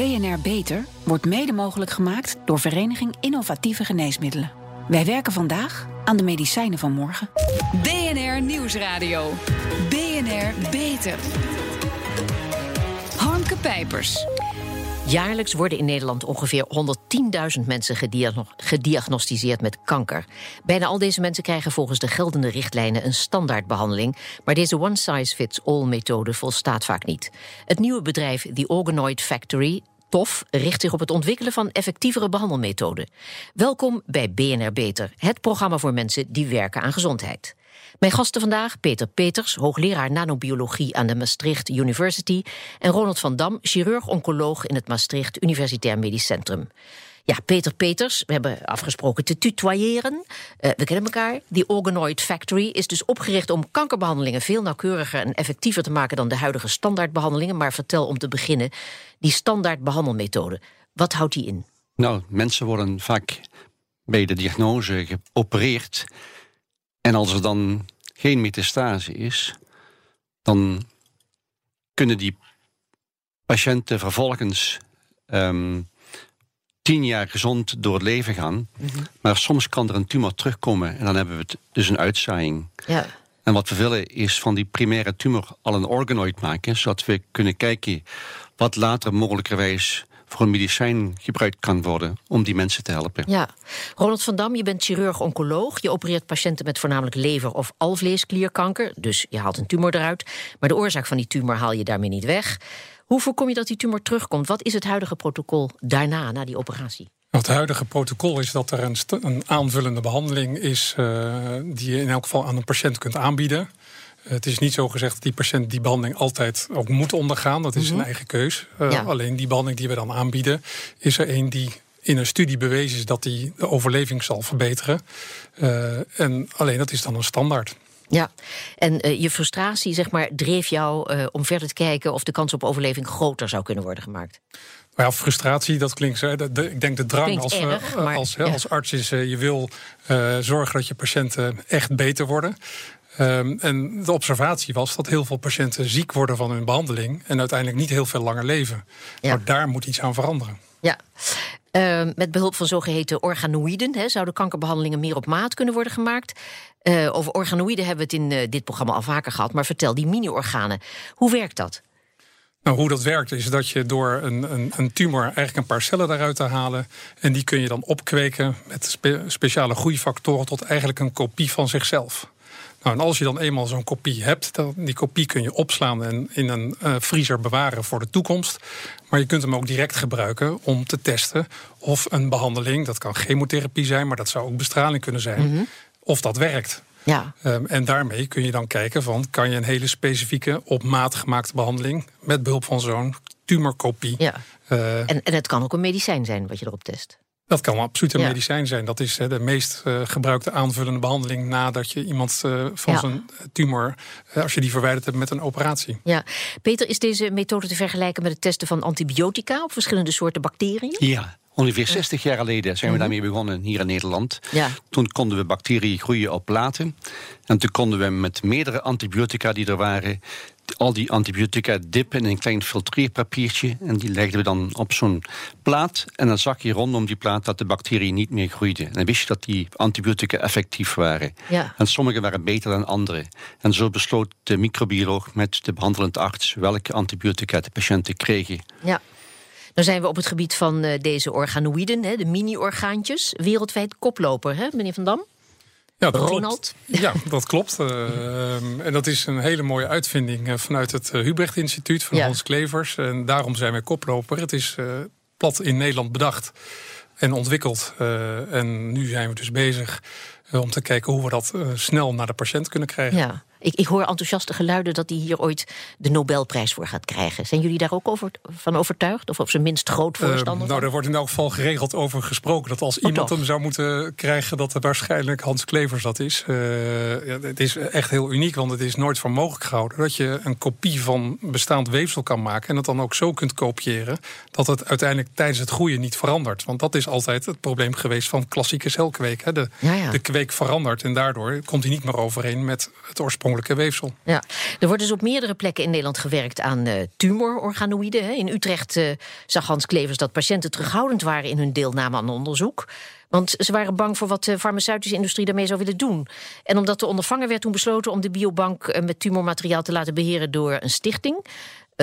BNR Beter wordt mede mogelijk gemaakt door Vereniging Innovatieve Geneesmiddelen. Wij werken vandaag aan de medicijnen van morgen. BNR Nieuwsradio. BNR Beter. Harmke Pijpers. Jaarlijks worden in Nederland ongeveer 110.000 mensen gediagnosticeerd met kanker. Bijna al deze mensen krijgen volgens de geldende richtlijnen een standaardbehandeling. Maar deze one-size-fits-all-methode volstaat vaak niet. Het nieuwe bedrijf The Organoid Factory TOF richt zich op het ontwikkelen van effectievere behandelmethoden. Welkom bij BNR Beter, het programma voor mensen die werken aan gezondheid. Mijn gasten vandaag Peter Peters, hoogleraar nanobiologie aan de Maastricht University, en Ronald van Dam, chirurg-oncoloog in het Maastricht Universitair Medisch Centrum. Ja, Peter Peters, we hebben afgesproken te tutoyeren. Uh, we kennen elkaar. Die Organoid Factory is dus opgericht om kankerbehandelingen veel nauwkeuriger en effectiever te maken dan de huidige standaardbehandelingen. Maar vertel om te beginnen, die standaardbehandelmethode, wat houdt die in? Nou, mensen worden vaak bij de diagnose geopereerd en als er dan geen metastase is, dan kunnen die patiënten vervolgens um, tien jaar gezond door het leven gaan. Mhm. Maar soms kan er een tumor terugkomen en dan hebben we dus een uitzaaiing. Ja. En wat we willen is van die primaire tumor al een organoid maken, zodat we kunnen kijken wat later mogelijkerwijs voor een medicijn gebruikt kan worden om die mensen te helpen. Ja. Ronald van Dam, je bent chirurg-oncoloog. Je opereert patiënten met voornamelijk lever- of alvleesklierkanker. Dus je haalt een tumor eruit. Maar de oorzaak van die tumor haal je daarmee niet weg. Hoe voorkom je dat die tumor terugkomt? Wat is het huidige protocol daarna, na die operatie? Het huidige protocol is dat er een, een aanvullende behandeling is uh, die je in elk geval aan een patiënt kunt aanbieden. Het is niet zo gezegd dat die patiënt die behandeling altijd ook moet ondergaan. Dat is mm zijn eigen keus. Uh, Alleen die behandeling die we dan aanbieden, is er een die in een studie bewezen is dat die de overleving zal verbeteren. Uh, en alleen dat is dan een standaard. Ja, en uh, je frustratie zeg maar, dreef jou uh, om verder te kijken of de kans op overleving groter zou kunnen worden gemaakt. Maar ja, frustratie, dat klinkt zo. ik denk de drang als, erg, maar, als, ja. als arts is: je wil zorgen dat je patiënten echt beter worden. Um, en de observatie was dat heel veel patiënten ziek worden van hun behandeling en uiteindelijk niet heel veel langer leven. Ja. Maar daar moet iets aan veranderen. Ja. Uh, met behulp van zogeheten organoïden he, zouden kankerbehandelingen meer op maat kunnen worden gemaakt. Uh, over organoïden hebben we het in uh, dit programma al vaker gehad. Maar vertel, die mini-organen, hoe werkt dat? Nou, hoe dat werkt is dat je door een, een, een, tumor eigenlijk een paar cellen daaruit te halen. En die kun je dan opkweken met spe speciale groeifactoren tot eigenlijk een kopie van zichzelf. Nou, en als je dan eenmaal zo'n kopie hebt, dan die kopie kun je opslaan en in een uh, vriezer bewaren voor de toekomst. Maar je kunt hem ook direct gebruiken om te testen of een behandeling, dat kan chemotherapie zijn, maar dat zou ook bestraling kunnen zijn, mm -hmm. of dat werkt. Ja. Um, en daarmee kun je dan kijken van kan je een hele specifieke op maat gemaakte behandeling met behulp van zo'n tumorkopie. Ja. Uh, en, en het kan ook een medicijn zijn wat je erop test. Dat kan absoluut een medicijn zijn. Dat is de meest uh, gebruikte aanvullende behandeling nadat je iemand uh, van ja. zijn tumor, uh, als je die verwijderd hebt met een operatie. Ja, Peter, is deze methode te vergelijken met het testen van antibiotica op verschillende soorten bacteriën? Ja. Ongeveer 60 jaar geleden zijn we mhm. daarmee begonnen hier in Nederland. Ja. Toen konden we bacteriën groeien op platen. En toen konden we met meerdere antibiotica die er waren, al die antibiotica dippen in een klein filtreerpapiertje. En die legden we dan op zo'n plaat. En dan zag je rondom die plaat dat de bacteriën niet meer groeiden. En dan wist je dat die antibiotica effectief waren. Ja. En sommige waren beter dan andere. En zo besloot de microbioloog met de behandelend arts welke antibiotica de patiënten kregen. Ja. Dan zijn we op het gebied van uh, deze organoïden, hè, de mini-orgaantjes, wereldwijd koploper, hè, meneer Van Dam? Ja, dat Ronald. Klopt. Ja, dat klopt. Uh, en dat is een hele mooie uitvinding uh, vanuit het Hubrecht Instituut van ja. Hans Klevers. En daarom zijn wij koploper. Het is plat in Nederland bedacht en ontwikkeld. en nu zijn we dus bezig om te kijken hoe we dat snel naar de patiënt kunnen krijgen. Ja. Ik, ik hoor enthousiaste geluiden dat hij hier ooit de Nobelprijs voor gaat krijgen. Zijn jullie daar ook over, van overtuigd? Of op zijn minst groot ehm, voorstander? Uh, nou, er wordt in elk geval geregeld over gesproken. Dat als oh, iemand toch? hem zou moeten krijgen, dat het waarschijnlijk Hans Klevers dat is. Uh, ja, het is echt heel uniek, want het is nooit voor mogelijk gehouden dat je een kopie van bestaand weefsel kan maken. En het dan ook zo kunt kopiëren dat het uiteindelijk tijdens het groeien niet verandert. Want dat is altijd het probleem geweest van klassieke celkweek. Hè. De, ja, ja. de week veranderd. En daardoor komt hij niet meer overeen met het oorspronkelijke weefsel. Ja, er wordt dus op meerdere plekken in Nederland gewerkt aan uh, tumororganoïden. Hè. In Utrecht uh, zag Hans Klevers dat patiënten terughoudend waren in hun deelname aan onderzoek. Want ze waren bang voor wat de farmaceutische industrie daarmee zou willen doen. En omdat de ondervanger werd toen besloten om de biobank met tumormateriaal te laten beheren door een stichting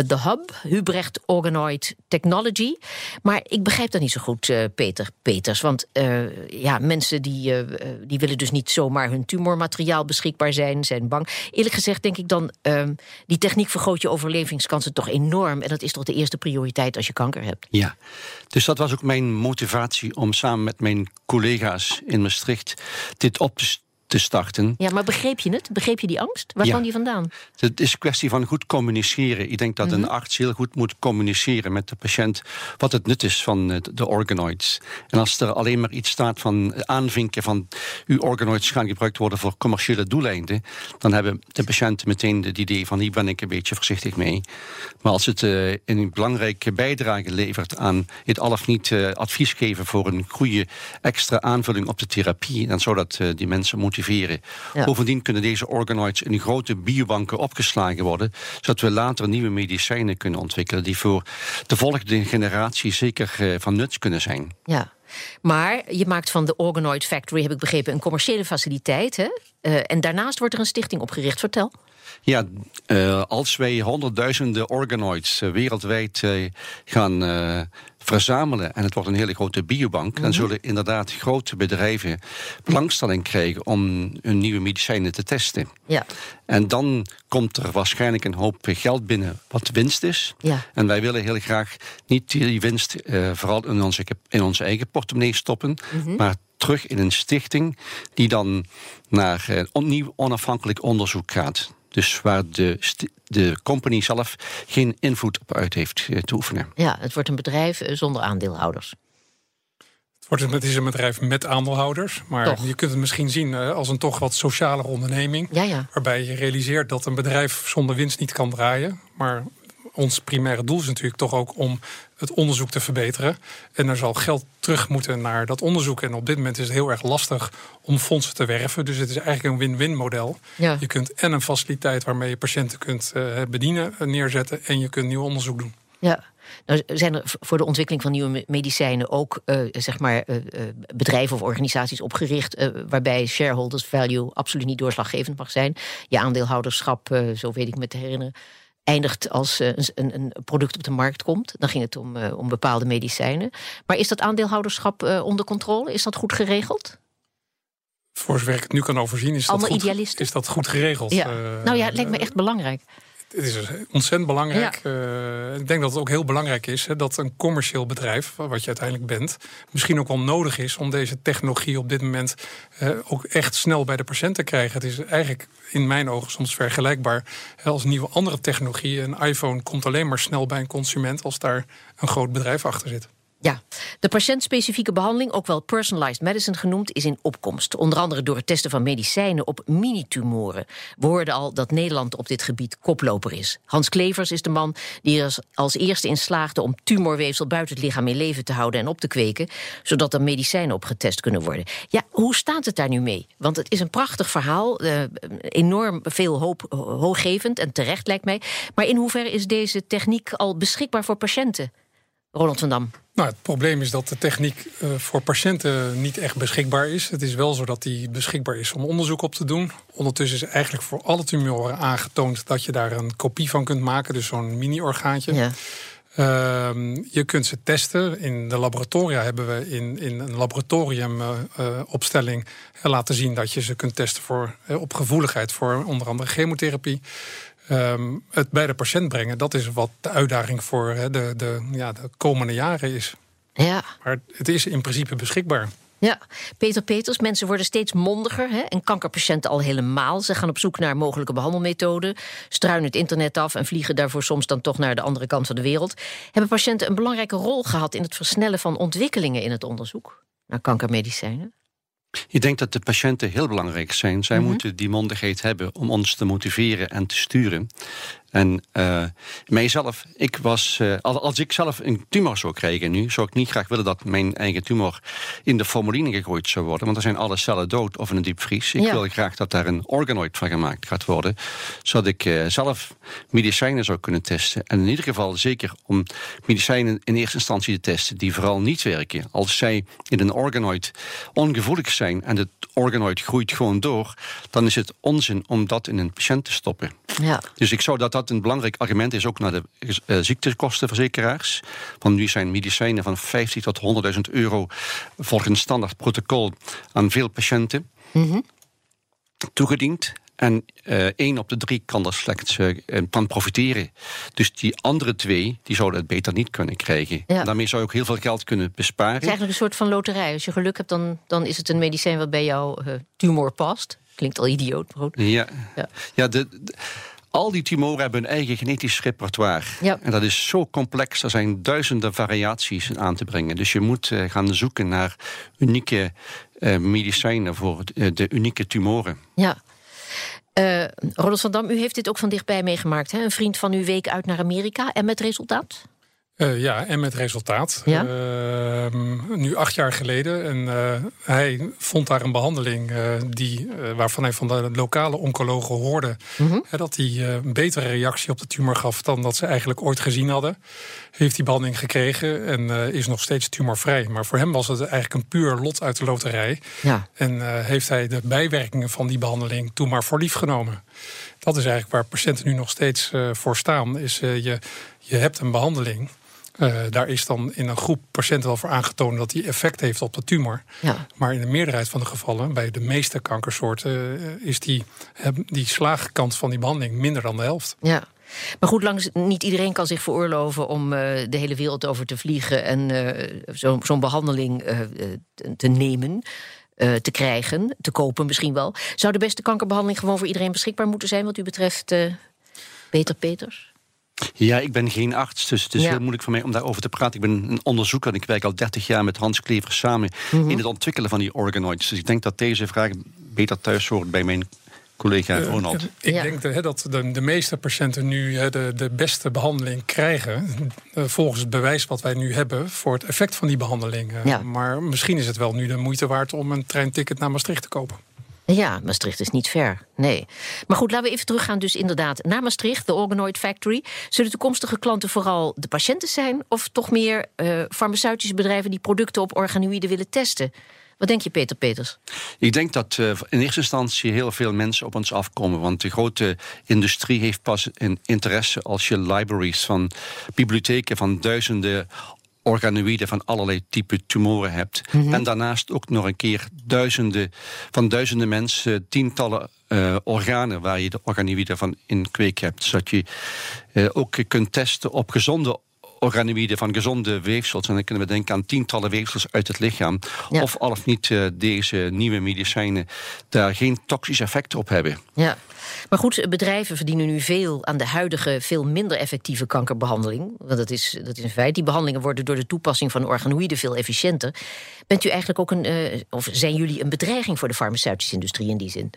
de Hub, Hubrecht Organoid Technology. Maar ik begrijp dat niet zo goed, uh, Peter Peters. Want uh, ja, mensen die, die willen dus niet zomaar hun tumormateriaal beschikbaar zijn, zijn bang. Eerlijk gezegd denk ik dan, ehm, die techniek vergroot je overlevingskansen toch enorm. En dat is toch de eerste prioriteit als je kanker hebt. Ja, dus dat was ook mijn motivatie om samen met mijn collega's in Maastricht dit op te te starten. Ja, maar begreep je het? Begreep je die angst? Waar kwam die vandaan? Het is een kwestie van goed communiceren. Ik denk dat een mhm. arts heel goed moet communiceren met de patiënt wat het nut is van de organoids. En als er alleen maar iets staat van aanvinken van uw organoids gaan gebruikt worden voor commerciële doeleinden, dan hebben de patiënten meteen het idee van hier ben ik een beetje voorzichtig mee. Maar als het uh, een belangrijke bijdrage levert aan het al of niet uh, advies geven voor een goede extra aanvulling op de therapie, dan zou dat uh, die mensen moeten Bovendien kunnen deze organoids in grote biobanken opgeslagen worden, zodat we later nieuwe medicijnen kunnen ontwikkelen die voor de volgende generatie zeker eh, van nut kunnen zijn. Ja. Maar je maakt van de Organoid Factory, heb ik begrepen, een commerciële faciliteit. Hè? Uh, en daarnaast wordt er een stichting opgericht. Vertel. Ja, uh, als wij honderdduizenden organoids uh, wereldwijd gaan verzamelen en het wordt een hele grote biobank, dan mhm. zullen inderdaad grote bedrijven belangstelling krijgen om hun nieuwe medicijnen te testen. Ja. En dan komt er waarschijnlijk een hoop geld binnen wat winst is. Ja. En wij willen heel graag niet die winst vooral in onze, in onze eigen portemonnee stoppen, mhm. maar terug in een stichting die dan naar uh, nieuw onafhankelijk onderzoek gaat. Dus waar de, de company zelf geen invloed op uit heeft eh, te oefenen. Ja, het wordt een bedrijf eh, zonder aandeelhouders. Het, is een bedrijf met aandeelhouders. Maar je kunt het misschien zien eh, als een toch wat sociale onderneming. Ja, ja. Waarbij je realiseert dat een bedrijf zonder winst niet kan draaien. Maar ons primaire doel is natuurlijk toch ook om het onderzoek te verbeteren. En er zal geld terug moeten naar dat onderzoek. En op dit moment is het heel erg lastig om fondsen te werven. Dus het is eigenlijk een win-win model. Je kunt en een faciliteit waarmee je patiënten kunt uh, bedienen uh, neerzetten. En je kunt nieuw onderzoek doen. Ja. Nou, zijn er voor de ontwikkeling van nieuwe medicijnen ook uh, zeg maar, uh, bedrijven of organisaties opgericht waarbij shareholders value absoluut niet doorslaggevend mag zijn? Je aandeelhouderschap, zo weet ik me te herinneren, eindigt als uh, een, een, product op de markt komt. Dan ging het om, uh, om bepaalde medicijnen. Maar is dat aandeelhouderschap uh, onder controle? Is dat goed geregeld? Voor zover ik het nu kan overzien, is, dat goed, is dat goed geregeld. Ja. nou ja, het lijkt me echt belangrijk. Het is ontzettend belangrijk. Uh, ik denk dat het ook heel belangrijk is hè, dat een commercieel bedrijf, wat je uiteindelijk bent, misschien ook wel nodig is om deze technologie op dit moment uh, ook echt snel bij de patiënt te krijgen. Het is eigenlijk in mijn ogen soms vergelijkbaar als nieuwe andere technologie. Een iPhone komt alleen maar snel bij een consument als daar een groot bedrijf achter zit. Ja, de patiëntspecifieke behandeling, ook wel personalized medicine genoemd, is in opkomst. Onder andere door het testen van medicijnen op minitumoren. We hoorden al dat Nederland op dit gebied koploper is. Hans Klevers is de man die er als eerste in slaagde om tumorweefsel buiten het lichaam in leven te houden en op te kweken, zodat er medicijnen op getest kunnen worden. Ja, hoe staat het daar nu mee? Want het is een prachtig verhaal, eh, enorm veel hoop, hooggevend en terecht lijkt mij. Maar in hoeverre is deze techniek al beschikbaar voor patiënten? Ronald van Dam. Nou, het probleem is dat de techniek uh, voor patiënten niet echt beschikbaar is. Het is wel zo dat die beschikbaar is om onderzoek op te doen. Ondertussen is eigenlijk voor alle tumoren aangetoond dat je daar een kopie van kunt maken, dus zo'n mini-orgaantje. Ja. Uh, je kunt ze testen. In de laboratoria hebben we in, in een laboratoriumopstelling uh, uh, laten zien dat je ze kunt testen voor, op gevoeligheid voor onder andere chemotherapie. Um, het bij de patiënt brengen, dat is wat de uitdaging voor de, de, ja, de komende jaren is. Ja. Maar het is in principe beschikbaar. Ja, Peter Peters, mensen worden steeds mondiger. Hè? En kankerpatiënten al helemaal. Ze gaan op zoek naar mogelijke behandelmethoden, struinen het internet af en vliegen daarvoor soms dan toch naar de andere kant van de wereld. Hebben patiënten een belangrijke rol gehad in het versnellen van ontwikkelingen in het onderzoek naar kankermedicijnen? Ik denk dat de patiënten heel belangrijk zijn. Zij mhm. moeten die mondigheid hebben om ons te motiveren en te sturen. En uh, mijzelf, ik was, uh, als ik zelf een tumor zou krijgen nu, zou ik niet graag willen dat mijn eigen tumor in de formuline gegooid zou worden. Want dan zijn alle cellen dood of in een diepvries. Ik wil graag dat daar een organoid van gemaakt gaat worden. Zodat ik uh, zelf medicijnen zou kunnen testen. En in ieder geval zeker om medicijnen in eerste instantie te testen die vooral niet werken. Als zij in een organoid ongevoelig zijn en het organoid groeit gewoon door, dan is het onzin om dat in een patiënt te stoppen. Ja. Dus ik zou dat dat een belangrijk argument is ook naar de uh, ziektekostenverzekeraars. Want nu zijn medicijnen van 50 tot 100.000 euro volgens standaard protocol aan veel patiënten Mhm. toegediend. En uh, één op de drie kan er slechts uh, van profiteren. Dus die andere twee die zouden het beter niet kunnen krijgen. Ja. Daarmee zou je ook heel veel geld kunnen besparen. Het is eigenlijk een soort van loterij. Als je geluk hebt, dan, dan is het een medicijn wat bij jouw uh, tumor past. Klinkt al idioot, goed. Ja, Ja. ja de, de- al die tumoren hebben hun eigen genetisch repertoire. Ja. En dat is zo complex. Er zijn duizenden variaties aan te brengen. Dus je moet eh, gaan zoeken naar unieke eh, medicijnen voor de, de unieke tumoren. Ja. Eh Ronald van Dam, u heeft dit ook van dichtbij meegemaakt. Hè? Een vriend van u week uit naar Amerika en met resultaat? Eh, ja, en met resultaat. Ja? Ehm, nu acht jaar geleden. En eh, hij vond daar een behandeling eh, die, waarvan hij van de lokale oncologen hoorde Mhm. dat hij eh, een betere reactie op de tumor gaf dan dat ze eigenlijk ooit gezien hadden. Heeft die behandeling gekregen en is nog steeds tumorvrij. Maar voor hem was het eigenlijk een puur lot uit de loterij. Ja. En heeft hij de bijwerkingen van die behandeling toen maar voor lief genomen. Dat is eigenlijk waar patiënten nu nog steeds voor staan. Is, je, je hebt een behandeling. Eh, daar is dan in een groep patiënten wel voor aangetoond dat die effect heeft op de tumor. Ja. Maar in de meerderheid van de gevallen, bij de meeste kankersoorten, eh, is die, die slaagkans van die behandeling minder dan de helft. Ja. Maar goed, langs, niet iedereen kan zich veroorloven om eh, de hele wereld over te vliegen en eh, zo- zo'n behandeling eh, eh, te- nemen. te krijgen, te kopen misschien wel. Zou de beste kankerbehandeling gewoon voor iedereen beschikbaar moeten zijn, wat u betreft, Peter Peters? Ja, ik ben geen arts, dus het is Ja. heel moeilijk voor mij om daarover te praten. Ik ben een onderzoeker en ik werk al 30 jaar met Hans Klever samen Mhm. in het ontwikkelen van die organoids. Dus ik denk dat deze vraag beter thuis hoort bij mijn collega Eh, Ronald. Ik Ja. denk de- hè, dat de, de meeste patiënten nu hè, de, de beste behandeling krijgen. eh, volgens het bewijs wat wij nu hebben voor het effect van die behandeling. Eh, Ja. Maar misschien is het wel nu de moeite waard om een treinticket naar Maastricht te kopen. Ja, Maastricht is niet ver. Nee. Maar goed, laten we even teruggaan dus inderdaad naar Maastricht, de Organoid Factory. Zullen toekomstige klanten vooral de patiënten zijn... of toch meer eh, farmaceutische bedrijven die producten op organoïden willen testen? Wat denk je, Peter Peters? Ik denk dat eh, in eerste instantie heel veel mensen op ons afkomen. Want de grote industrie heeft pas een interesse als je libraries van bibliotheken van duizenden organoïden van allerlei type tumoren hebt. En daarnaast ook nog een keer duizenden, van duizenden mensen, tientallen eh, organen waar je de organoïden van in kweek hebt. Zodat je eh, ook kunt testen op gezonde organoïden van gezonde weefsels. En dan kunnen we denken aan tientallen weefsels uit het lichaam. Ja. Of al of niet eh, deze nieuwe medicijnen daar geen toxisch effect op hebben. Ja. Maar goed, bedrijven verdienen nu veel aan de huidige, veel minder effectieve kankerbehandeling. Want dat is, dat is een feit. Die behandelingen worden door de toepassing van organoïden veel efficiënter. Bent u eigenlijk ook een, eh, of zijn jullie een bedreiging voor de farmaceutische industrie in die zin?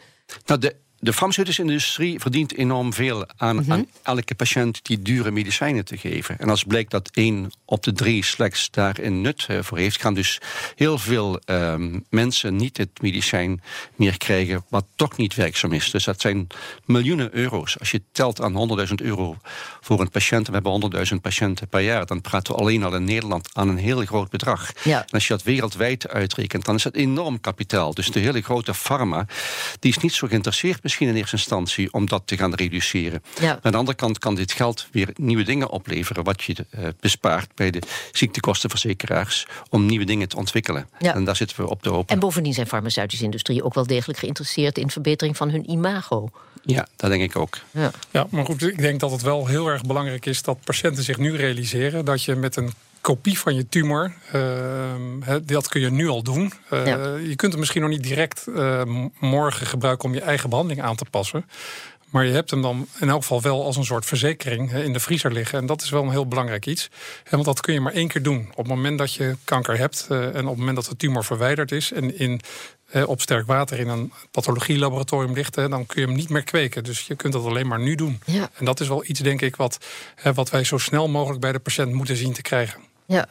Nou, de, de farmaceutische industrie verdient enorm veel aan, aan elke patiënt die dure medicijnen te geven. En als blijkt dat één op de drie slechts daar een nut eh, voor heeft, gaan dus heel veel ehm, mensen niet het medicijn meer krijgen wat toch niet werkzaam is. Dus dat zijn miljoenen euro's. Als je telt aan 100.000 euro voor een patiënt, we hebben 100.000 patiënten per jaar, dan praten we alleen al in Nederland aan een heel groot bedrag. Ja. En als je dat wereldwijd uitrekent, dan is dat enorm kapitaal. Dus de hele grote pharma, die is niet zo geïnteresseerd misschien in eerste instantie om dat te gaan reduceren. Ja. Aan de andere kant kan dit geld weer nieuwe dingen opleveren, wat je eh, bespaart bij de ziektekostenverzekeraars om nieuwe dingen te ontwikkelen. Ja. En daar zitten we op te hopen. En bovendien zijn farmaceutische industrie ook wel degelijk geïnteresseerd in verbetering van hun imago. Ja, dat denk ik ook. Ja. Ja, maar goed, ik denk dat het wel heel erg belangrijk is dat patiënten zich nu realiseren dat je met een kopie van je tumor, ehm, dat kun je nu al doen. Eh, Ja. Je kunt het misschien nog niet direct eh, morgen gebruiken om je eigen behandeling aan te passen. Maar je hebt hem dan in elk geval wel als een soort verzekering in de vriezer liggen. En dat is wel een heel belangrijk iets. Want dat kun je maar één keer doen. Op het moment dat je kanker hebt eh, en op het moment dat de tumor verwijderd is. En in op sterk water in een pathologielaboratorium ligt, dan kun je hem niet meer kweken. Dus je kunt dat alleen maar nu doen. Ja. En dat is wel iets, denk ik, wat, wat wij zo snel mogelijk bij de patiënt moeten zien te krijgen. Ja.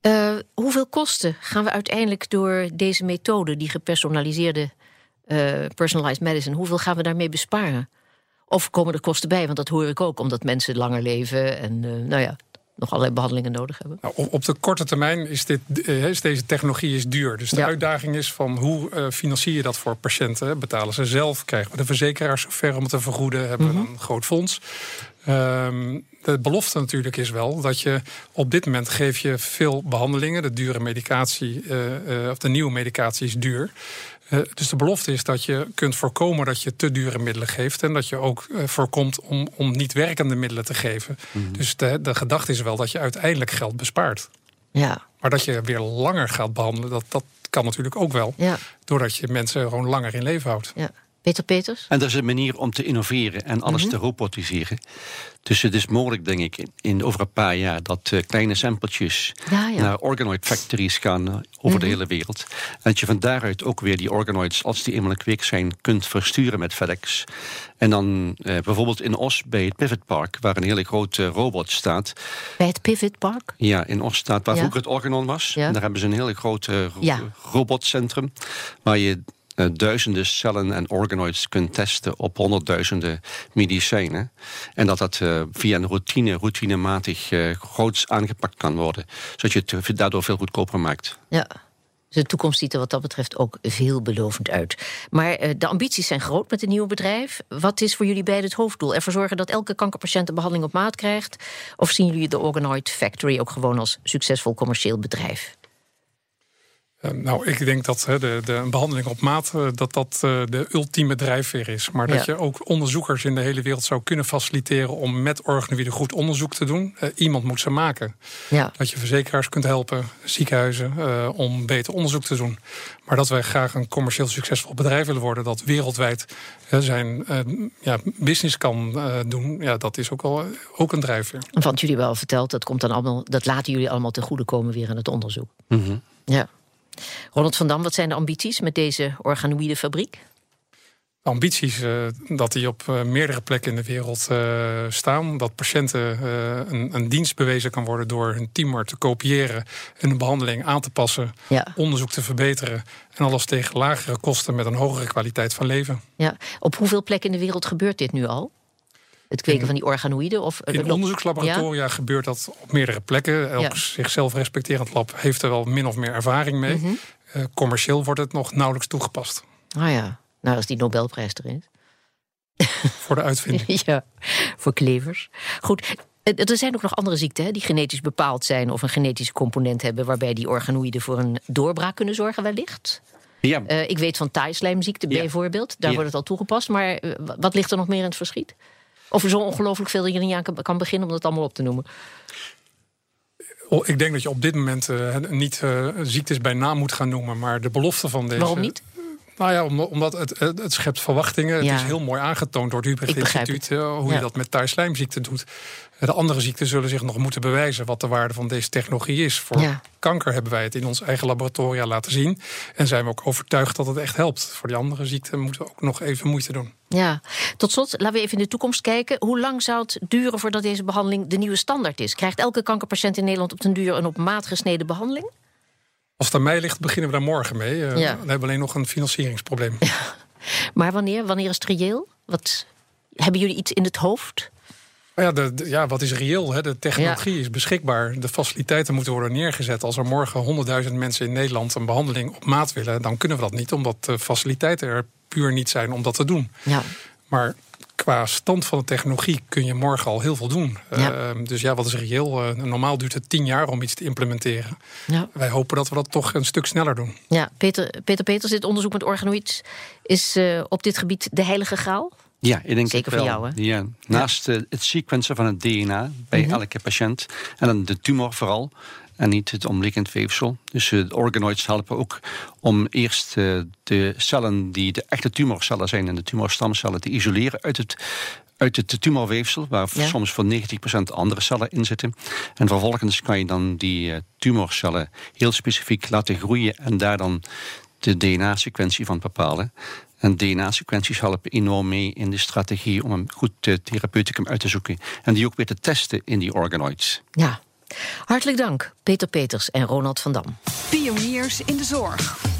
Eh, hoeveel kosten gaan we uiteindelijk door deze methode, die gepersonaliseerde eh, personalized medicine, hoeveel gaan we daarmee besparen? Of komen er kosten bij? Want dat hoor ik ook, omdat mensen langer leven en eh, nou ja, nog allerlei behandelingen nodig hebben. Nou, op, de korte termijn is, dit, is deze technologie is duur. Dus de Ja. uitdaging is van hoe financier je dat voor patiënten? Betalen ze zelf? Krijgen we de verzekeraars zover om het te vergoeden? Hebben we een groot fonds? Ehm, de belofte natuurlijk is wel dat je op dit moment geef je veel behandelingen. De dure medicatie, eh, eh, of de nieuwe medicatie is duur. Eh, dus de belofte is dat je kunt voorkomen dat je te dure middelen geeft. En dat je ook voorkomt om, om niet werkende middelen te geven. Dus de, de gedachte is wel dat je uiteindelijk geld bespaart. Ja, Maar dat je weer langer gaat behandelen, dat, dat kan natuurlijk ook wel. ja, Doordat je mensen gewoon langer in leven houdt. ja. Peter Peters? En dat is een manier om te innoveren en alles te robotiseren. Dus het is mogelijk, denk ik, in, in over een paar jaar dat eh, kleine sampletjes Ja, ja. naar organoid factories gaan eh, over de hele wereld. En dat je van daaruit ook weer die organoids, als die eenmaal kweek zijn, kunt versturen met FedEx. En dan eh, bijvoorbeeld in Os bij het Pivot Park, waar een hele grote robot staat. Bij het Pivot Park? Ja, in Os staat waar Ja. vroeger het Organon was. En daar hebben ze een hele grote ro- robotcentrum. Waar je duizenden cellen en organoids kunt testen op honderdduizenden medicijnen. En dat dat eh, via een routine, routinematig eh groots aangepakt kan worden. Zodat je het daardoor veel goedkoper maakt. Ja. Dus de toekomst ziet er wat dat betreft ook veelbelovend uit. Maar eh, de ambities zijn groot met het nieuwe bedrijf. Wat is voor jullie beiden het hoofddoel? Ervoor zorgen dat elke kankerpatiënt een behandeling op maat krijgt? Of zien jullie de Organoid Factory ook gewoon als succesvol commercieel bedrijf? Eh, nou, ik denk dat hè, de, de een behandeling op maat eh, dat dat eh, de ultieme drijfveer is. Maar dat Ja. je ook onderzoekers in de hele wereld zou kunnen faciliteren om met organoïden goed onderzoek te doen. Eh, iemand moet ze maken. Ja. Dat je verzekeraars kunt helpen, ziekenhuizen, eh, om beter onderzoek te doen. Maar dat wij graag een commercieel succesvol bedrijf willen worden, dat wereldwijd zijn eh, ja, business kan eh, doen, ja, dat is ook wel ook een drijfveer. Want jullie al verteld, dat, komt dan allemaal, dat laten jullie allemaal ten goede komen weer aan het onderzoek. Ja. Ronald van Dam, wat zijn de ambities met deze organoïde fabriek? ambities eh, dat die op eh, meerdere plekken in de wereld eh, staan. Dat patiënten een, een dienst bewezen kan worden door hun tumor te kopiëren en een behandeling aan te passen, Ja. onderzoek te verbeteren en alles tegen lagere kosten met een hogere kwaliteit van leven. Ja. Op hoeveel plekken in de wereld gebeurt dit nu al? Het kweken In- van die organoïden? Of, In onderzoekslaboratoria gebeurt dat op meerdere plekken. Elk Ja. zichzelf respecterend lab heeft er wel min of meer ervaring mee. Mhm. Eh, commercieel wordt het nog nauwelijks toegepast Ah ja, nou als die Nobelprijs er is. voor de uitvinding. ja, voor klevers. Goed, eh, er zijn ook nog andere ziekten hè, die genetisch bepaald zijn... of een genetische component hebben... waarbij die organoïden voor een doorbraak kunnen zorgen wellicht. Ja, Eh, ik weet van taaislijmziekte Ja. bijvoorbeeld. Daar Ja. wordt het al toegepast. Maar eh, wat ligt er nog meer in het verschiet? Of er zo ongelooflijk veel dat je niet aan kan- kan beginnen... om dat allemaal op te noemen. Oh, Ik denk dat je op dit moment eh, niet eh, ziektes bij naam moet gaan noemen, maar de belofte van deze. Waarom niet? Nou ja, om- omdat het, het, schept verwachtingen. Ja. Het is heel mooi aangetoond door het begrijp Instituut eh, hoe Ja. je dat met thuisslijmziekte doet. De andere ziekten zullen zich nog moeten bewijzen wat de waarde van deze technologie is. Voor Ja. kanker hebben wij het in ons eigen laboratoria laten zien. En zijn we ook overtuigd dat het echt helpt. Voor die andere ziekten moeten we ook nog even moeite doen. Ja, tot slot, laten we even in de toekomst kijken. Hoe lang zou het duren voordat deze behandeling de nieuwe standaard is? Krijgt elke kankerpatiënt in Nederland op den duur een op maat gesneden behandeling? Als het aan mij ligt, beginnen we daar morgen mee. Eh, Ja. We hebben alleen nog een financieringsprobleem. Maar wanneer? Wanneer is het reëel? Wat, hebben jullie iets in het hoofd? Maar ja, de, de- ja, wat is reëel? Hè? De technologie is beschikbaar. De faciliteiten moeten worden neergezet. Als er morgen 100.000 mensen in Nederland een behandeling op maat willen, dan kunnen we dat niet, omdat de faciliteiten er puur niet zijn om dat te doen. Ja, Maar qua stand van de technologie kun je morgen al heel veel doen. Ja. Eh, dus ja, wat is reëel? Eh, normaal duurt het tien jaar om iets te implementeren. ja. Wij hopen dat we dat toch een stuk sneller doen. ja. Peter, Peter Peters, dit onderzoek met organoïds is eh, op dit gebied de heilige graal? Ja, ik denk Zeker het voor wel. jou, hè? Ja. Naast eh, het sequencen van het DNA bij Mhm. elke patiënt. En dan de tumor vooral. En niet het omliggend weefsel. Dus eh, de organoids helpen ook om eerst eh, de cellen die de echte tumorcellen zijn en de tumorstamcellen te isoleren uit het, uit het tumorweefsel, waar Ja. soms voor 90% andere cellen in zitten. En vervolgens kan je dan die eh, tumorcellen heel specifiek laten groeien en daar dan de DNA-sequentie van bepalen. En DNA-sequenties helpen enorm mee in de strategie om een goed therapeuticum uit te zoeken. En die ook weer te testen in die organoids. Ja. Hartelijk dank, Peter Peters en Ronald van Dam. Pioniers in de zorg.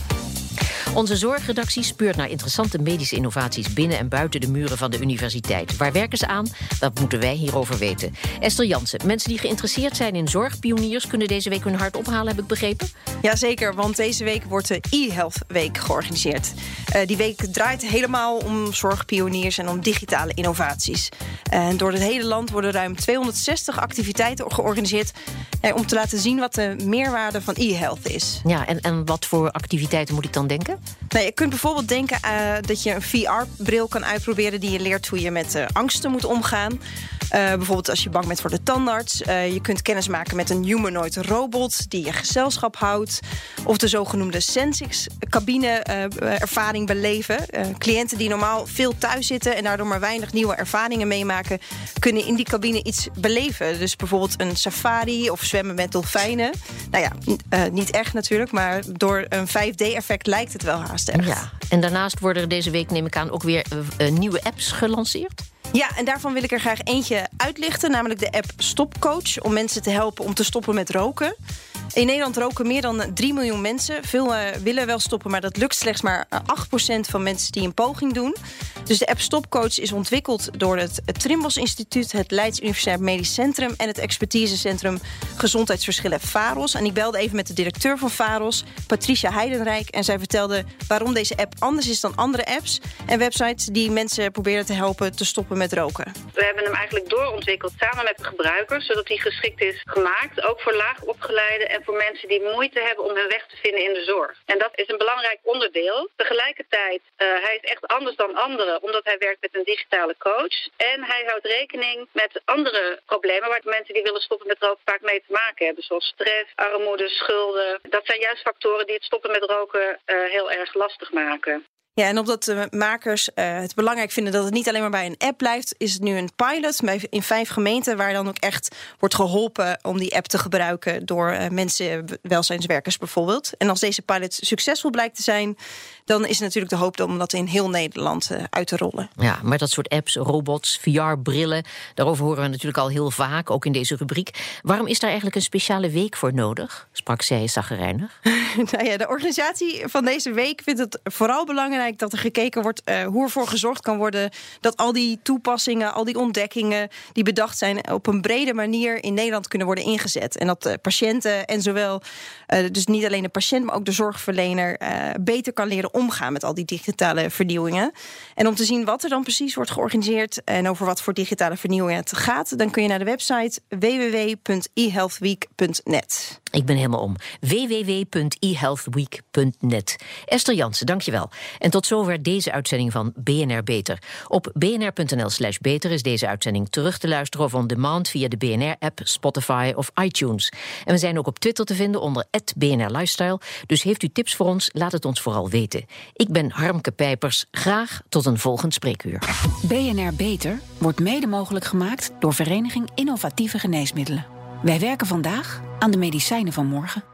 Onze zorgredactie speurt naar interessante medische innovaties binnen en buiten de muren van de universiteit. Waar werken ze aan? Dat moeten wij hierover weten. Esther Jansen, mensen die geïnteresseerd zijn in zorgpioniers kunnen deze week hun hart ophalen, heb ik begrepen? Jazeker, want deze week wordt de e-health week georganiseerd. Uh, die week draait helemaal om zorgpioniers en om digitale innovaties. En door het hele land worden ruim 260 activiteiten georganiseerd eh, om te laten zien wat de meerwaarde van e-health is. Ja, en, en wat voor activiteiten moet ik dan denken? Nou, je kunt bijvoorbeeld denken uh, dat je een VR-bril kan uitproberen die je leert hoe je met uh, angsten moet omgaan. Uh, bijvoorbeeld als je bang bent voor de tandarts. je kunt kennis maken met een humanoid robot die je gezelschap houdt. Of de zogenoemde Sensix-cabine-ervaring beleven. cliënten die normaal veel thuis zitten en daardoor maar weinig nieuwe ervaringen meemaken, kunnen in die cabine iets beleven. Dus bijvoorbeeld een safari of zwemmen met dolfijnen. Nou ja, niet echt natuurlijk, maar door een 5D-effect lijkt het wel haast echt. Ja, en daarnaast worden deze week, neem ik aan, ook weer nieuwe apps gelanceerd? Ja, en daarvan wil ik er graag eentje uitlichten, namelijk de app Stopcoach, om mensen te helpen om te stoppen met roken. In Nederland roken meer dan 3 miljoen mensen. Veel uh, willen wel stoppen, maar dat lukt slechts maar 8% van mensen die een poging doen. Dus de app Stopcoach is ontwikkeld door het, Trimbos Instituut, het Leids Universitair Medisch Centrum en het expertisecentrum Gezondheidsverschillen VAROS. En ik belde even met de directeur van VAROS, Patricia Heidenrijk, en zij vertelde waarom deze app anders is dan andere apps en websites die mensen proberen te helpen te stoppen met roken. We hebben hem eigenlijk doorontwikkeld samen met de gebruiker, zodat hij geschikt is gemaakt, ook voor laag opgeleide en voor mensen die moeite hebben om hun weg te vinden in de zorg. En dat is een belangrijk onderdeel. Tegelijkertijd, uh, hij is echt anders dan anderen, omdat hij werkt met een digitale coach. En hij houdt rekening met andere problemen waar mensen die willen stoppen met roken vaak mee te maken hebben. Zoals stress, armoede, schulden. Dat zijn juist factoren die het stoppen met roken uh, heel erg lastig maken. Ja, en omdat de makers uh, het belangrijk vinden dat het niet alleen maar bij een app blijft, is het nu een pilot in vijf gemeenten waar dan ook echt wordt geholpen om die app te gebruiken door uh, mensen, welzijnswerkers bijvoorbeeld. En als deze pilot succesvol blijkt te zijn, dan is natuurlijk de hoop om dat in heel Nederland uh, uit te rollen. Ja, maar dat soort apps, robots, VR-brillen, daarover horen we natuurlijk al heel vaak, ook in deze rubriek. Waarom is daar eigenlijk een speciale week voor nodig? Sprak zij zaggerijnig. nou ja, de organisatie van deze week vindt het vooral belangrijk dat er gekeken wordt uh, hoe ervoor gezorgd kan worden dat al die toepassingen, al die ontdekkingen die bedacht zijn, op een brede manier in Nederland kunnen worden ingezet. En dat de patiënten en zowel, uh, dus niet alleen de patiënt, maar ook de zorgverlener, beter kan leren omgaan met al die digitale vernieuwingen. En om te zien wat er dan precies wordt georganiseerd en over wat voor digitale vernieuwingen het gaat, dan kun je naar de website www.ehealthweek.net. Ik ben helemaal om. www.ehealthweek.net. Esther Jansen, dankjewel. En tot zover deze uitzending van BNR Beter. Op bnr.nl/slash beter is deze uitzending terug te luisteren of on demand via de BNR-app, Spotify of iTunes. En we zijn ook op Twitter te vinden onder BNR Lifestyle. Dus heeft u tips voor ons? Laat het ons vooral weten. Ik ben Harmke Pijpers. Graag tot een volgend spreekuur. BNR Beter wordt mede mogelijk gemaakt door Vereniging Innovatieve Geneesmiddelen. Wij werken vandaag aan de medicijnen van morgen.